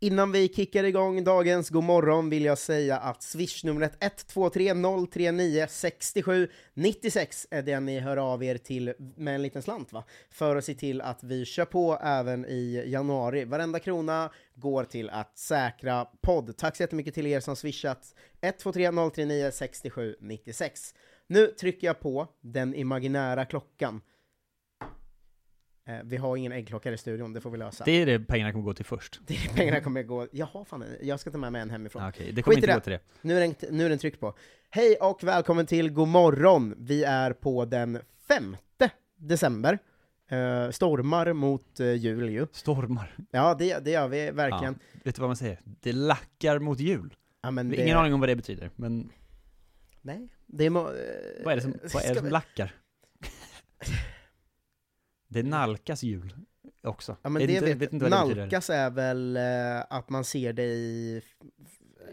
Innan vi kickar igång dagens God morgon vill jag säga att swishnumret 123 039 67 96 är det ni hör av er till med en liten slant va? För att se till att vi kör på även i januari. Varenda krona går till att säkra podd. Tack så jättemycket till er som swishat 123 039 67 96. Nu trycker jag på den imaginära klockan. Eh, vi har ingen äggklocka i studion, det får vi lösa. Det är det pengarna kommer gå till först. Det är pengarna kommer gå... Jaha, fan, jag ska ta med mig en hemifrån. Ah, Okej, det kommer Skit inte det. gå till det. Nu är, den, nu är den tryckt på. Hej och välkommen till God morgon. Vi är på den 5 december. Eh, stormar mot uh, jul ju. Stormar. Ja, det, det gör vi verkligen. Ja, vet du vad man säger? Det lackar mot jul. Ja, men det, har Ingen aning om vad det betyder, men Nej, det är... Må, vad är det som, vad är det som vi- lackar? Det nalkas jul också. Ja, men vet det inte, vet, vet inte det nalkas är väl eh, att man ser det i...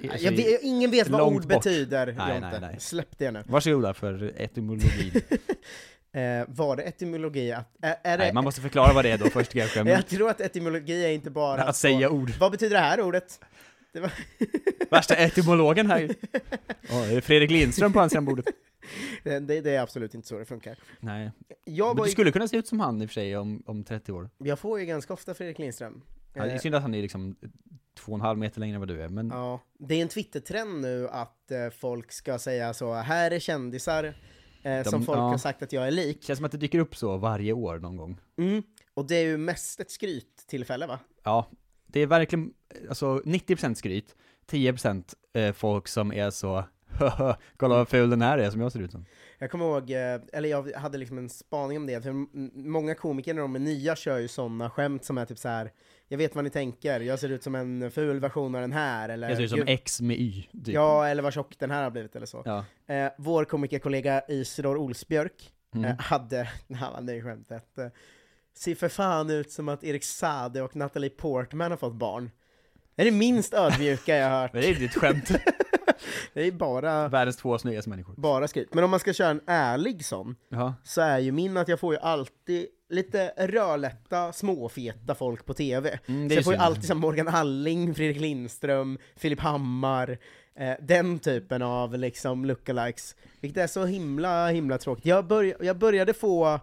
Alltså, Jag vet, ingen vet vad ord bort. betyder, Nej, nej, nej. Släpp det nu. Varsågoda för etymologin. Eh, var det etymologi att... Är, är det, Nej, man måste förklara vad det är då först kanske. Men Jag tror att etymologi är inte bara att säga ord. Vad betyder det här ordet? Det var... Värsta etymologen här. Det är Fredrik Lindström på andra sidan bordet. det, det, är absolut inte så det funkar. Nej. Jag, Men du skulle kunna se ut som han i och för sig om, om 30 år. jag får ju ganska ofta Fredrik Lindström. Ja, det är Eh, synd att han är liksom två och en halv meter längre än vad du är, men Ja, det är en Twittertrend nu att eh, folk ska säga så, här är kändisar eh, som folk ja. har sagt att jag är lik. det känns som att det dyker upp så varje år någon gång. Mm. Och det är ju mest ett skryttillfälle va? Ja, det är verkligen, alltså 90% skryt, 10% eh, folk som är så kolla vad ful den här är som jag ser ut som. Jag kommer ihåg, eh, eller jag hade liksom en spaning om det, för många komiker när de är nya kör ju sådana skämt som är typ så här. jag vet vad ni tänker, jag ser ut som en ful version av den här, eller Jag ser ut som "Gud, X med Y, typ. Ja, eller vad tjock den här har blivit eller så. Ja. Eh, vår komikerkollega Isidor Olsbjörk Mm. eh, hade, han ju skämtet, eh, ser för fan ut som att Erik Sade och Natalie Portman har fått barn. Det är det minst ödmjuka jag har hört. Det är ditt skämt. Det är bara, Världens två snyggaste människor. bara skryt. Men om man ska köra en ärlig sån, Ja. så är ju min att jag får ju alltid lite rödlätta, småfeta folk på TV. Mm, så jag får ju alltid som Morgan Alling, Fredrik Lindström, Filip Hammar, eh, den typen av liksom lookalikes. Vilket är så himla, himla tråkigt. Jag, börj jag började få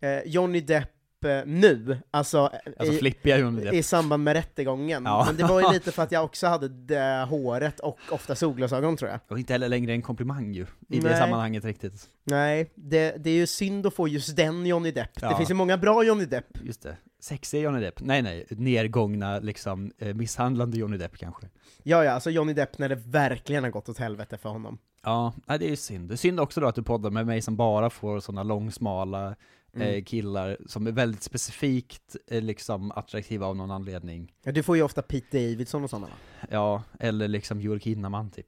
eh, Johnny Depp eh, nu, alltså, eh, Alltså i, flippiga i samband med rättegången. Ja. Men det var ju lite för att jag också hade det håret och ofta solglasögon tror jag. Och inte heller längre en komplimang ju, i det Nej. sammanhanget riktigt. Nej, det, det är ju synd att få just den Johnny Depp. Det Ja. finns ju många bra Johnny Depp. Just det. Sexig Johnny Depp. Nej nej, nergångna liksom, eh, misshandlande Johnny Depp kanske. Ja, ja, alltså Johnny Depp när det verkligen har gått åt helvete för honom. Ja, nej, det är ju synd. Det är synd också då att du poddar med mig som bara får sådana långsmala Mm. eh, killar som är väldigt specifikt eh, liksom attraktiva av någon anledning. Ja, du får ju ofta Pete Davidson och sådana va? Ja, eller liksom Joel Kinnaman typ.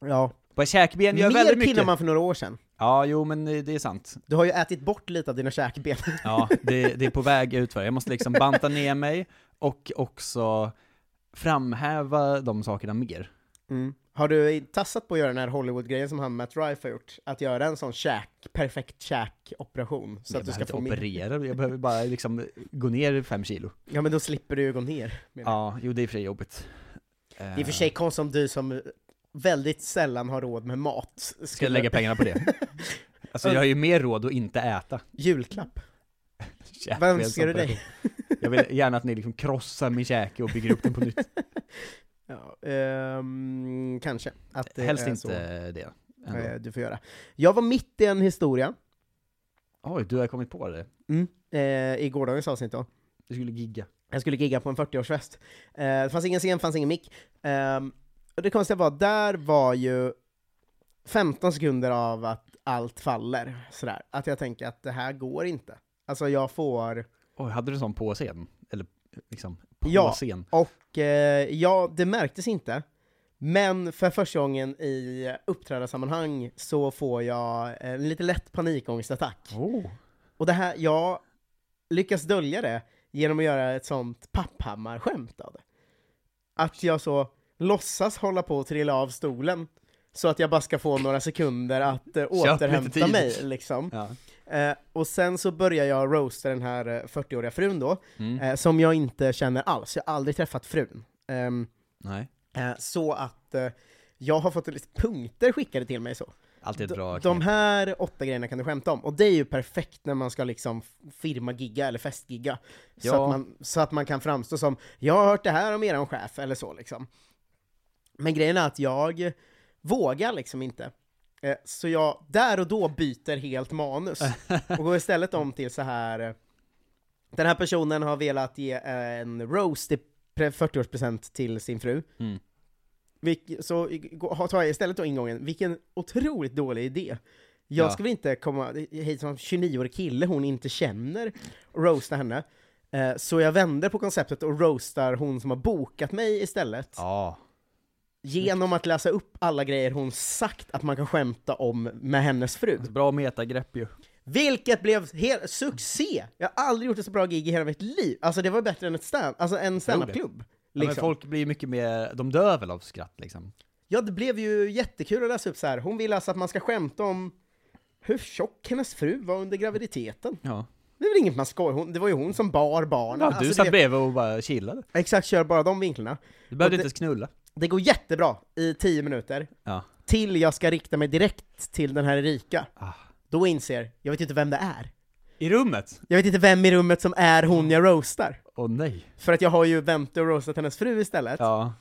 Ja. På käkben gör Mer väldigt mycket. Kinnaman för några år sedan. Ja, jo men eh, det är sant. Du har ju ätit bort lite av dina käkben. Ja, det, det är på väg utför. Jag måste liksom banta ner mig och också framhäva de sakerna mer. Mm. Har du tassat på att göra den här Hollywood-grejen som han Matt Rife har gjort? Att göra en sån käk, perfekt käkoperation, så jag att du ska få inte operera, jag behöver bara liksom gå ner fem kilo. Ja men då slipper du ju gå ner. Ja, jo det är för sig jobbigt. Det är för sig konstigt om du som väldigt sällan har råd med mat. Ska jag lägga pengarna på det? Alltså jag har ju mer råd att inte äta. Julklapp. Vad önskar du dig? Jag vill gärna att ni liksom krossar min käke och bygger upp den på nytt. Ja, ehm, kanske. Att det Helst är inte så, det. ändå. eh, du får göra. Jag var mitt i en historia, Oj, du har kommit på det. eh, i gårdagens avsnitt då. Du skulle gigga. Jag skulle gigga på en 40-årsfest. Eh, det fanns ingen scen, fanns ingen mick. Och det konstiga var, där var ju 15 sekunder av att allt faller, sådär. Att jag tänker att det här går inte. Alltså jag får... Oj, hade du sån på scen? Eller liksom, på Ja. scen? Och eh, ja, det märktes inte. Men för första gången i uppträdarsammanhang så får jag en lite lätt panikångestattack. Oh. Och det här, jag lyckas dölja det genom att göra ett sånt papphammar-skämt av det. Att jag så låtsas hålla på att trilla av stolen, så att jag bara ska få några sekunder att eh, återhämta mig liksom. Ja. Eh, och sen så börjar jag roasta den här eh, 40-åriga frun då, Mm. eh, som jag inte känner alls, jag har aldrig träffat frun. Ehm, Nej. eh, så att eh, jag har fått lite punkter skickade till mig så. Alltid ett bra de här åtta grejerna kan du skämta om, och det är ju perfekt när man ska liksom firma-gigga eller festgigga. Så, Ja. att man, så att man kan framstå som 'Jag har hört det här om eran chef' eller så liksom. Men grejen är att jag vågar liksom inte. Eh, Så jag där och då byter helt manus, och går istället om till så här. eh, Den här personen har velat ge en roast i pre- 40-årspresent till sin fru. Mm. Så tar jag istället då ingången, vilken otroligt dålig idé. Jag Ja. ska väl inte komma hit som 29-årig kille hon inte känner och roasta henne. Eh, Så jag vänder på konceptet och roastar hon som har bokat mig istället. Ja. Genom att läsa upp alla grejer hon sagt att man kan skämta om med hennes fru. Alltså, bra metagrepp ju. Vilket blev helt succé! Jag har aldrig gjort ett så bra gig i hela mitt liv. Alltså det var bättre än ett stand, alltså en standup-klubb. Ja, men Liksom. folk blir mycket mer, de dör väl av skratt liksom. Ja, det blev ju jättekul att läsa upp så här. Hon vill alltså att man ska skämta om hur tjock hennes fru var under graviditeten. Ja. Det är väl inget man skojar hon, det var ju hon som bar barnen. ja du Alltså, satt det- bredvid och bara chillade. Exakt, kör bara de vinklarna. Du behövde det- inte ens knulla. Det går jättebra i 10 minuter, Ja. till jag ska rikta mig direkt till den här Erika. Ah. Då inser, jag vet inte vem det är. I rummet? Jag vet inte vem i rummet som är hon jag roastar. Åh nej. För att jag har ju vänt och roastat hennes fru istället. Ja.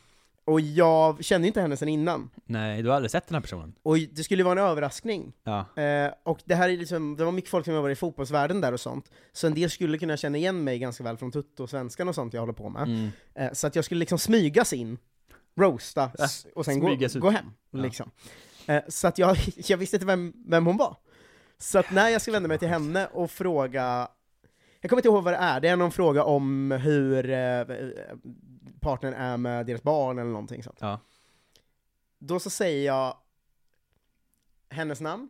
Och jag kände inte henne sen innan. Nej, du har aldrig sett den här personen? Och det skulle ju vara en överraskning. Ja. Eh, och det här är liksom, det var mycket folk som jobbar i fotbollsvärlden där och sånt, så en del skulle kunna känna igen mig ganska väl från Tutto-svenskan och sånt jag håller på med. Mm. Eh, så att jag skulle liksom smygas in, roasta, s- och sen gå, gå hem. Ja. Liksom. Eh, så att jag, jag visste inte vem, vem hon var. Så att när jag skulle vända mig till henne och fråga, jag kommer inte ihåg vad det är, det är någon fråga om hur eh, partnern är med deras barn eller någonting sånt. Ja. Då så säger jag hennes namn,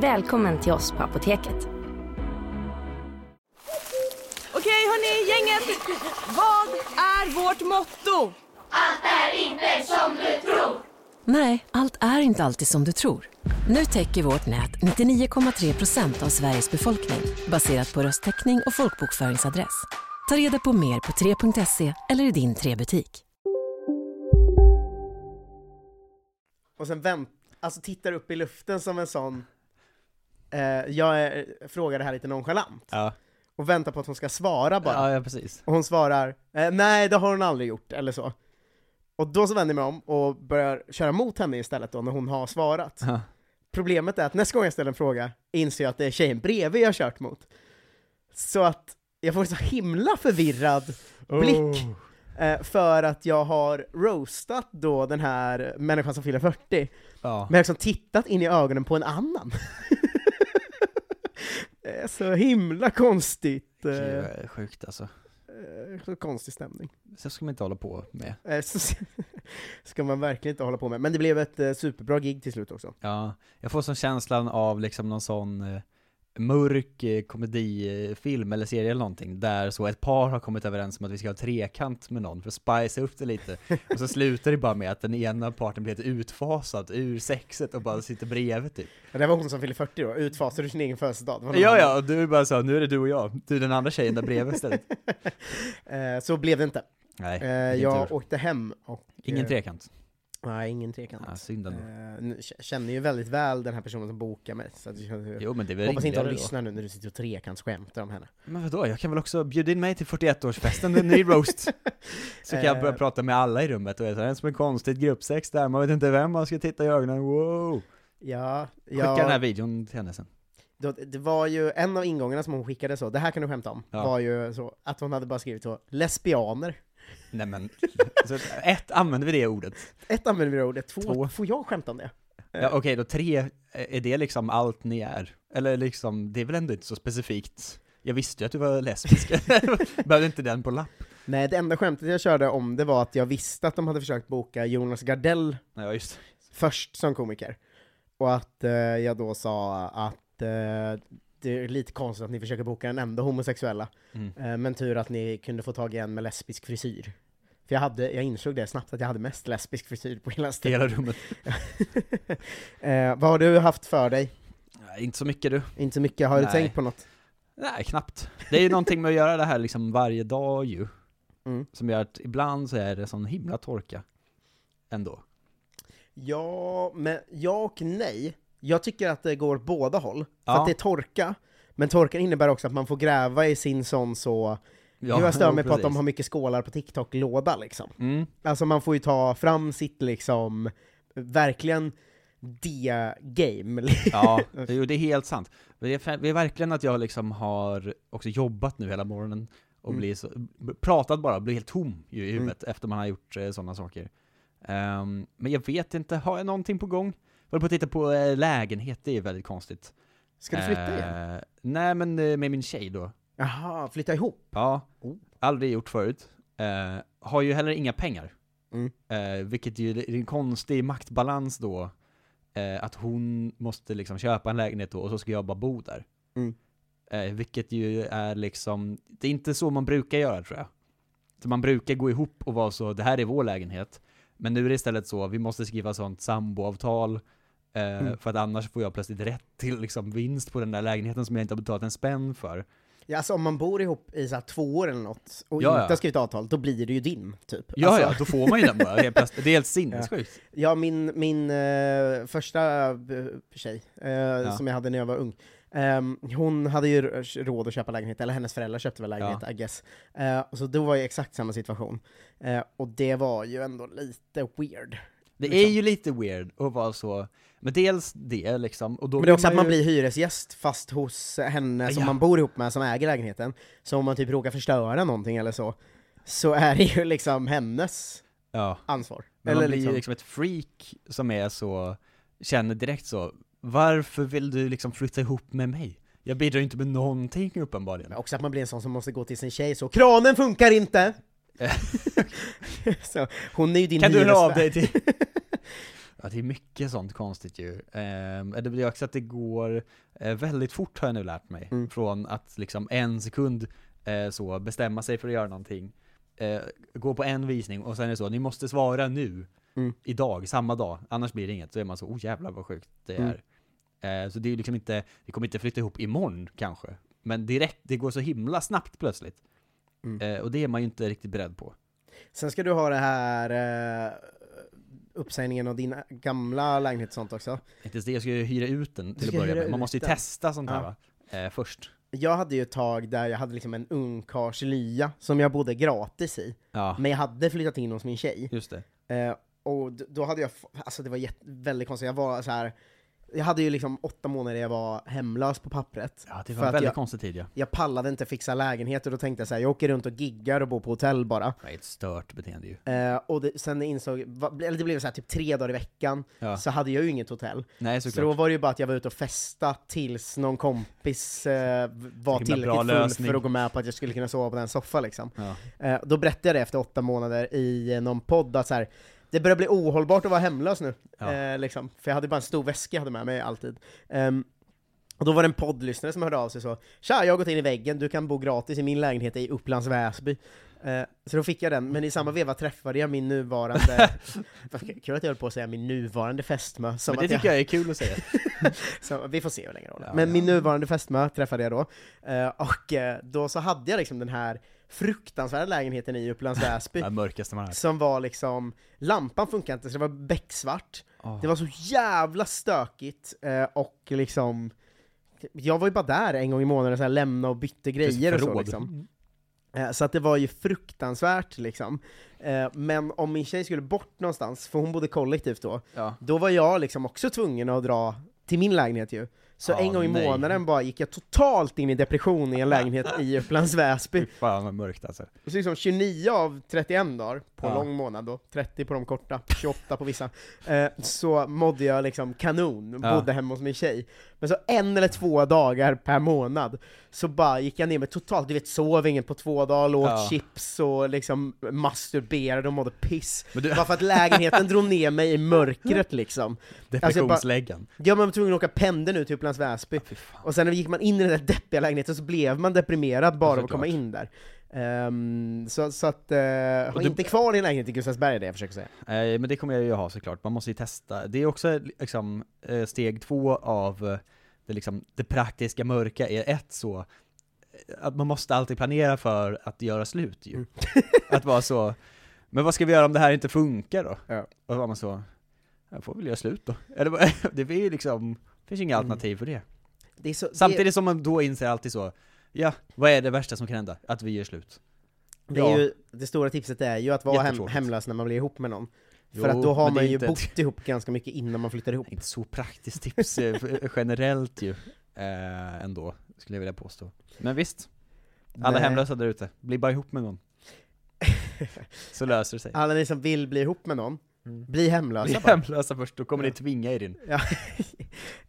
Välkommen till oss på Apoteket. Okej hörni, gänget! Vad är vårt motto? Nej, allt är inte alltid som du tror. Nu täcker vårt nät 99,3 procent av Sveriges befolkning baserat på röstteckning och folkbokföringsadress. Ta reda på mer på 3.se eller i din 3-butik. och sen vänt, alltså tittar upp i luften som en sån, jag är, frågar det här lite nonchalant, Ja. och väntar på att hon ska svara bara. Ja, ja precis. Och hon svarar, eh, nej det har hon aldrig gjort, eller så. Och då så vänder jag mig om och börjar köra mot henne istället då, när hon har svarat. Ja. Problemet är att nästa gång jag ställer en fråga inser jag att det är tjejen bredvid jag har kört mot. Så att jag får en så himla förvirrad blick, eh, för att jag har roastat då den här människan som fyller 40, Ja. men liksom tittat in i ögonen på en annan. är så himla konstigt. Det Eh, är sjukt alltså. eh, så konstig stämning. Så ska man inte hålla på med. Eh, så ska man verkligen inte hålla på med. Men det blev ett eh, superbra gig till slut också. Ja, jag får som känslan av liksom någon sån, eh, mörk eh, komedifilm eller serie eller någonting där så ett par har kommit överens om att vi ska ha trekant med någon för att spicea upp det lite och så slutar det bara med att den ena parten blir helt utfasad ur sexet och bara sitter bredvid typ. Ja, Det var hon som fyllde 40 då, utfasade ur sin egen födelsedag. Ja annan. ja, och du är bara så, nu är det du och jag, du är den andra tjejen där bredvid istället. Eh, Så blev det inte. Nej, Eh, Jag tur. åkte hem och... Ingen trekant. Nej, ingen trekant. Ja, synd ändå. Eh, känner ju väldigt väl den här personen som bokar mig, så att Jo men det är hoppas inte hon lyssnar nu när du sitter och trekantskämtar om henne. Men vadå, jag kan väl också bjuda in mig till 41-årsfesten, en ny roast. Så kan jag börja Eh. prata med alla i rummet och det är som en konstigt gruppsex där, man vet inte vem man ska titta i ögonen, wow! Ja, Skicka ja den här videon till henne sen. då, det var ju en av ingångarna som hon skickade så, det här kan du skämta om, Ja. var ju så att hon hade bara skrivit så, lesbianer. Nej men, så ett, använder vi det ordet? Ett använder vi det ordet, två, Två. får jag skämta om det? Ja okej, då tre, är det liksom allt ni är? Eller liksom, det är väl ändå inte så specifikt? Jag visste ju att du var lesbisk, behövde inte den på lapp? Nej, det enda skämtet jag körde om det var att jag visste att de hade försökt boka Jonas Gardell Ja just först som komiker. Och att eh, jag då sa att eh, är lite konstigt att ni försöker boka den enda homosexuella, Mm. eh, men tur att ni kunde få tag i en med lesbisk frisyr. För jag, hade, jag insåg det snabbt att jag hade mest lesbisk frisyr på hela stället. hela rummet. eh, vad har du haft för dig? Nej, inte så mycket du. Inte så mycket, har du Nej. tänkt på något? Nej, knappt. Det är ju någonting med att göra det här liksom varje dag ju. Mm. Som gör att ibland så är det sån himla torka. Ändå. Ja, men ja och nej. Jag tycker att det går båda håll. För Ja. att det är torka, men torkan innebär också att man får gräva i sin sån så... Ja, jag stör mig på att de har mycket skålar på TikTok-låda liksom. Mm. Alltså man får ju ta fram sitt liksom, verkligen det-game. Ja, jo, det är helt sant. Det är, fa- det är verkligen att jag liksom har också jobbat nu hela morgonen och Mm. blir så, pratat bara, blir helt tom i Mm. huvudet efter man har gjort eh, sådana saker. Ehm, men jag vet inte, har jag någonting på gång? Jag håller på att titta på eh, lägenhet, det är väldigt konstigt. Ska du flytta igen? Eh, nej men eh, med min tjej då. Jaha, flytta ihop? Ja, Oh. aldrig gjort förut. Eh, har ju heller inga pengar. Mm. Eh, vilket ju är en konstig maktbalans då. Eh, att hon måste liksom köpa en lägenhet då och så ska jag bara bo där. Mm. Vilket ju är liksom, det är inte så man brukar göra tror jag. Så man brukar gå ihop och vara så, det här är vår lägenhet. Men nu är det istället så, vi måste skriva sånt samboavtal. Eh, Mm. För att annars får jag plötsligt rätt till liksom vinst på den där lägenheten som jag inte har betalat en spänn för. Ja, alltså om man bor ihop i så två år eller något, och Ja, inte ja. har skrivit avtal, då blir det ju din, typ. Ja, alltså, ja, då får man ju den bara helt plötsligt. Det är helt sinnessjukt. Ja, min, min eh, första eh, tjej, eh, som jag hade när jag var ung, ehm, hon hade ju råd att köpa lägenhet, eller hennes föräldrar köpte väl lägenhet, Ja. I guess. Eh, så då var ju exakt samma situation. Eh, och det var ju ändå lite weird. Det Liksom. är ju lite weird att vara så, men dels det liksom, och då Men det är också att man ju- blir hyresgäst fast hos henne som Ja. man bor ihop med, som äger lägenheten. Så om man typ råkar förstöra någonting eller så, så är det ju liksom hennes ja. ansvar. Men eller man blir liksom, ju liksom ett freak som är så, känner direkt så, varför vill du liksom flytta ihop med mig? Jag bidrar ju inte med någonting uppenbarligen. Men också att man blir en sån som måste gå till sin tjej så ”Kranen funkar inte!” så, Hon är ju din Kan du höra av dig till... ja, det är mycket sånt konstigt ju. Ehm, det blir också att det går eh, väldigt fort har jag nu lärt mig. Mm. Från att liksom en sekund eh, så bestämma sig för att göra någonting, eh, gå på en visning och sen är det så, ni måste svara nu, Mm. idag, samma dag, annars blir det inget. Då är man så, oh jävlar vad sjukt det Mm. är. Eh, så det är ju liksom inte, vi kommer inte flytta ihop imorgon kanske. Men direkt, det går så himla snabbt plötsligt. Mm. Eh, och det är man ju inte riktigt beredd på. Sen ska du ha det här eh, uppsägningen av din gamla lägenhet och sånt också. Inte det, jag ska ju hyra ut den till att börja med. Man måste ju testa sånt här Ja. va? Eh, först. Jag hade ju ett tag där jag hade liksom en ungkarlslya som jag bodde gratis i, Ja, men jag hade flyttat in hos min tjej. just det. Eh, och då hade jag, alltså det var jätte, väldigt konstigt, jag var så här. Jag hade ju liksom åtta månader jag var hemlös på pappret. Ja, det var en väldigt jag- konstig tid ja. Jag pallade inte fixa lägenhet och då tänkte jag så här, jag åker runt och giggar och bor på hotell bara. Det var ett stört beteende ju. Eh, och det, sen insåg, eller det blev så här typ tre dagar i veckan, Ja. så hade jag ju inget hotell. Nej Så då var det ju bara att jag var ute och festa tills någon kompis eh, var tillräckligt full lösning. för att gå med på att jag skulle kunna sova på den soffan liksom. Ja. Eh, då berättade jag det efter åtta månader i eh, någon podd att så här, det börjar bli ohållbart att vara hemlös nu. Ja. Eh, liksom. För jag hade bara en stor väska jag hade med mig alltid. Ehm, Och då var det en poddlyssnare som hörde av sig så Tja, jag har gått in i väggen, du kan bo gratis i min lägenhet i Upplands Väsby. Eh, så då fick jag den, men i samma veva träffade jag min nuvarande... Kul att jag höll på att säga min nuvarande fästmö. som Men det tycker jag är kul att säga. så, vi får se hur länge det håller. Ja, Men ja. min nuvarande fästmö träffade jag då, eh, och eh, då så hade jag liksom den här fruktansvärda lägenheten i Upplands Väsby, Det mörkaste man som var liksom, lampan funkade inte så det var becksvart, Åh. det var så jävla stökigt, eh, och liksom jag var ju bara där en gång i månaden, så här, lämna och bytte grejer och så liksom. Eh, Så att det var ju fruktansvärt liksom. Eh, Men om min tjej skulle bort någonstans, för hon bodde kollektivt då, Ja. då var jag liksom också tvungen att dra till min lägenhet ju. Så Ja, en gång i nej. månaden bara gick jag totalt in i depression i en lägenhet i Upplands Väsby. Fy fan vad mörkt alltså. Så liksom 29 av 31 dagar, på Ja. lång månad då, 30 på de korta, 28 på vissa, eh, så mådde jag liksom kanon, Ja. bodde hemma hos min tjej. Men så en eller två dagar per månad, så bara gick jag ner mig totalt, du vet sov ingen på två dagar, åt Ja. chips och liksom masturberade och mådde piss. Men du, Bara för att lägenheten drog ner mig i mörkret liksom. depressionsläggan. Ja, man var tvungen att åka pendeln ut till Upplands Väsby. Fan. Och sen gick man in i den där deppiga lägenheten så blev man deprimerad bara Ja, av att komma in där. Ehm, så, så att, uh, har du- inte kvar din lägenhet i Gustavsberg, är det jag försöker säga. Nej men det kommer jag ju ha såklart, man måste ju testa. Det är också liksom eh, steg två av eh, det, liksom, det praktiska mörka är ett så, eh, att man måste alltid planera för att göra slut ju. Mm. att vara så, men vad ska vi göra om det här inte funkar då? Ja. Och var man så, jag får väl göra slut då. Eller, det blir ju liksom, finns ju inga Mm. alternativ för det. Det så, Samtidigt som man då inser alltid så, ja, vad är det värsta som kan hända? Att vi gör slut. det, det, är ju, det stora tipset är ju att vara hem, hemlös när man blir ihop med någon. För Jo, att då har det man ju inte bott ihop ganska mycket innan man flyttar ihop. Inte så praktiskt tips eh, f- generellt ju, eh, ändå, skulle jag vilja påstå. Men visst, alla Nej. hemlösa där ute, bli bara ihop med någon. Så löser det sig. Alla ni som vill bli ihop med någon, Mm. bli hemlösa Bli bara. hemlösa först, då kommer Ja. ni tvinga er in. Ja.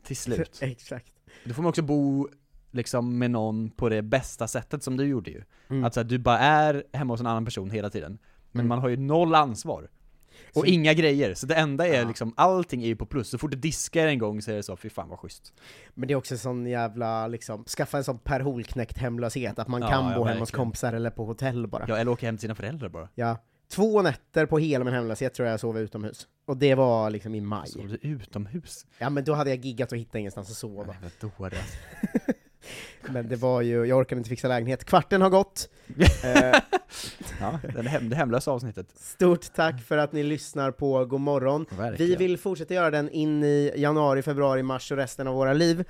Till slut. Exakt. Då får man också bo liksom med någon på det bästa sättet som du gjorde ju. Mm. Att så här, du bara är hemma hos en annan person hela tiden. Men Mm. man har ju noll ansvar. Och Så- inga grejer, så det enda är Ja. liksom, allting är ju på plus. Så fort du diskar en gång så är det så, fy fan vad schysst. Men det är också sån jävla, liksom, skaffa en sån Per Holknekt hemlöshet, att man Ja, kan ja, bo hemma hos kompisar eller på hotell bara. Ja, eller åka hem till sina föräldrar bara. Ja. Två nätter på hela min hemlöshet tror jag jag sov utomhus. Och det var liksom i maj. Sov du utomhus? Ja men då hade jag giggat och hittat ingenstans att sova. Nej, vad dåre. Men det var ju, jag orkade inte fixa lägenhet. Kvarten har gått. Eh, Ja, det, hem, det hemlösa avsnittet. stort tack för att ni lyssnar på God morgon. Verkligen. Vi vill fortsätta göra den in i januari, februari, mars och resten av våra liv.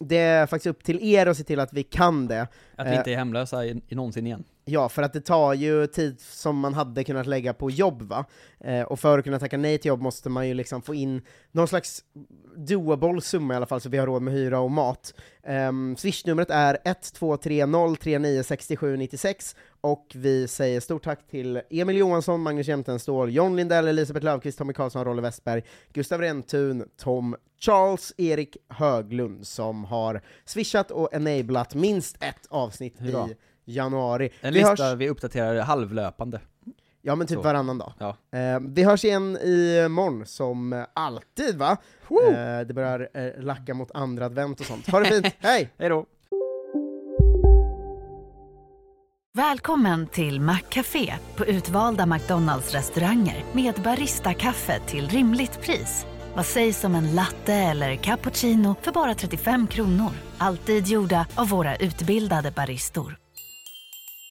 Det är faktiskt upp till er att se till att vi kan det. Att vi inte är hemlösa i, i någonsin igen. Ja, för att det tar ju tid som man hade kunnat lägga på jobb va? Eh, och för att kunna tacka nej till jobb måste man ju liksom få in någon slags doable summa i alla fall, så vi har råd med hyra och mat. Um, Swishnumret är 1230396796, och vi säger stort tack till Emil Johansson, Magnus Jämtenstål, John Lindell, Elisabeth Löfqvist, Tommy Karlsson, Rolle Westberg, Gustav Rentun, Tom Charles, Erik Höglund, som har swishat och enablat minst ett avsnitt Hurra. i januari. En vi lista hörs, vi uppdaterar halvlöpande. ja men typ så. varannan dag. Ja. Eh, vi hörs igen i morgon som alltid va? Eh, det börjar eh, lacka mot andra advent och sånt. Ha det fint, hej! Hej då! Välkommen till Maccafé på utvalda McDonalds restauranger med Baristakaffe till rimligt pris. Vad sägs om en latte eller cappuccino för bara 35 kronor? Alltid gjorda av våra utbildade baristor.